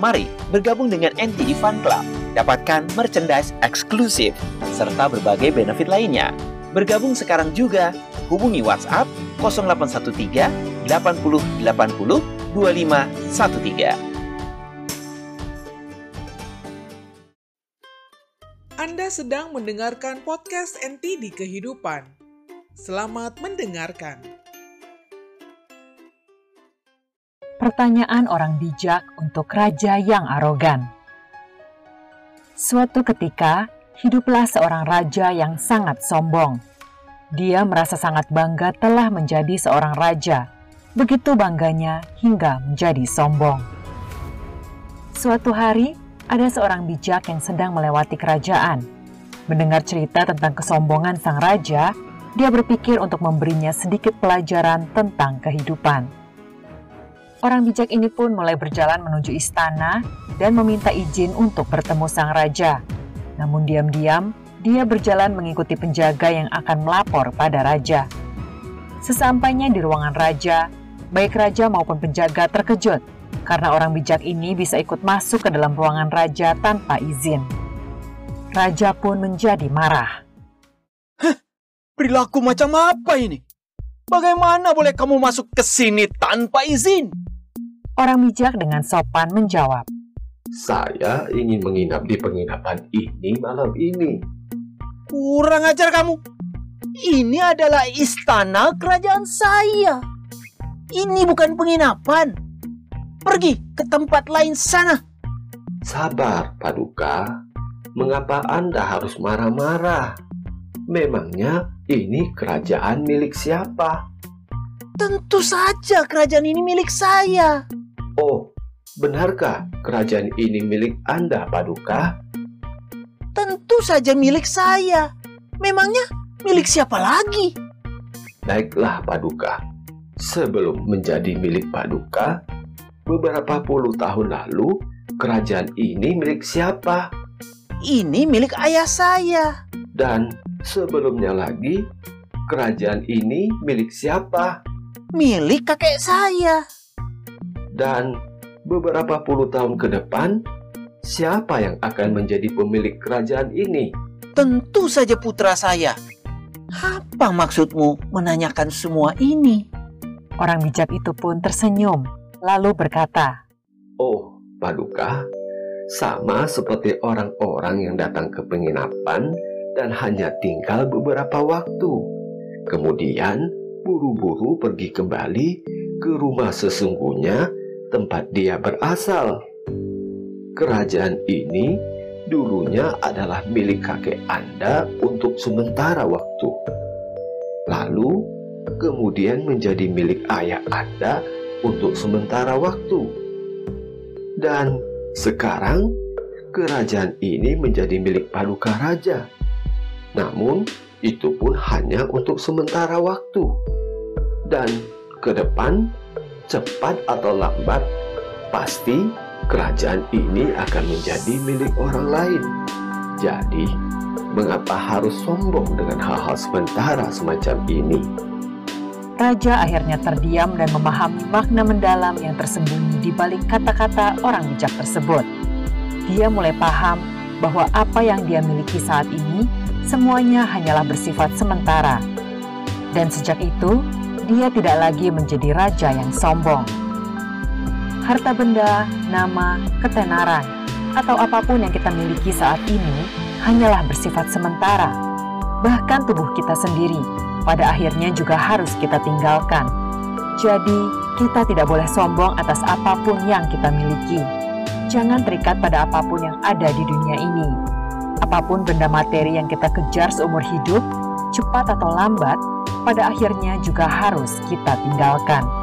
Mari bergabung dengan NTD Fan Club. Dapatkan merchandise eksklusif serta berbagai benefit lainnya. Bergabung sekarang juga. Hubungi WhatsApp 0813 80 80 2513. Anda sedang mendengarkan podcast NTD Kehidupan. Selamat mendengarkan. Pertanyaan orang bijak untuk raja yang arogan. Suatu ketika, hiduplah seorang raja yang sangat sombong. Dia merasa sangat bangga telah menjadi seorang raja. Begitu bangganya hingga menjadi sombong. Suatu hari, ada seorang bijak yang sedang melewati kerajaan. Mendengar cerita tentang kesombongan sang raja, dia berpikir untuk memberinya sedikit pelajaran tentang kehidupan. Orang bijak ini pun mulai berjalan menuju istana dan meminta izin untuk bertemu sang raja. Namun diam-diam, dia berjalan mengikuti penjaga yang akan melapor pada raja. Sesampainya di ruangan raja, baik raja maupun penjaga terkejut karena orang bijak ini bisa ikut masuk ke dalam ruangan raja tanpa izin. Raja pun menjadi marah. Hah? Perilaku macam apa ini? Bagaimana boleh kamu masuk ke sini tanpa izin? Orang bijak dengan sopan menjawab, Saya ingin menginap di penginapan ini malam ini. Kurang ajar kamu. Ini adalah istana kerajaan saya. Ini bukan penginapan. Pergi ke tempat lain sana. Sabar, Paduka. Mengapa Anda harus marah-marah? Memangnya ini kerajaan milik siapa? Tentu saja kerajaan ini milik saya. Oh, benarkah kerajaan ini milik Anda, Paduka? Tentu saja milik saya. Memangnya milik siapa lagi? Baiklah, Paduka. Sebelum menjadi milik Paduka, beberapa puluh tahun lalu, kerajaan ini milik siapa? Ini milik ayah saya. Dan sebelumnya lagi, kerajaan ini milik siapa? Milik kakek saya. Dan beberapa puluh tahun ke depan, siapa yang akan menjadi pemilik kerajaan ini? Tentu saja putra saya. Apa maksudmu menanyakan semua ini? Orang bijak itu pun tersenyum, lalu berkata, Oh, Paduka, sama seperti orang-orang yang datang ke penginapan dan hanya tinggal beberapa waktu. Kemudian buru-buru pergi kembali ke rumah sesungguhnya tempat dia berasal. Kerajaan ini dulunya adalah milik kakek Anda untuk sementara waktu. Lalu kemudian menjadi milik ayah Anda untuk sementara waktu. Dan sekarang kerajaan ini menjadi milik Paduka Raja. Namun itu pun hanya untuk sementara waktu. Dan ke depan cepat atau lambat, pasti kerajaan ini akan menjadi milik orang lain. Jadi, mengapa harus sombong dengan hal-hal sementara semacam ini? Raja akhirnya terdiam dan memahami makna mendalam yang tersembunyi di balik kata-kata orang bijak tersebut. Dia mulai paham bahwa apa yang dia miliki saat ini semuanya hanyalah bersifat sementara. Dan sejak itu, dia tidak lagi menjadi raja yang sombong. Harta benda, nama, ketenaran, atau apa pun yang kita miliki saat ini hanyalah bersifat sementara. Bahkan tubuh kita sendiri pada akhirnya juga harus kita tinggalkan. Jadi, kita tidak boleh sombong atas apa pun yang kita miliki. Jangan terikat pada apa pun yang ada di dunia ini. Apa pun benda materi yang kita kejar seumur hidup, cepat atau lambat, pada akhirnya juga harus kita tinggalkan.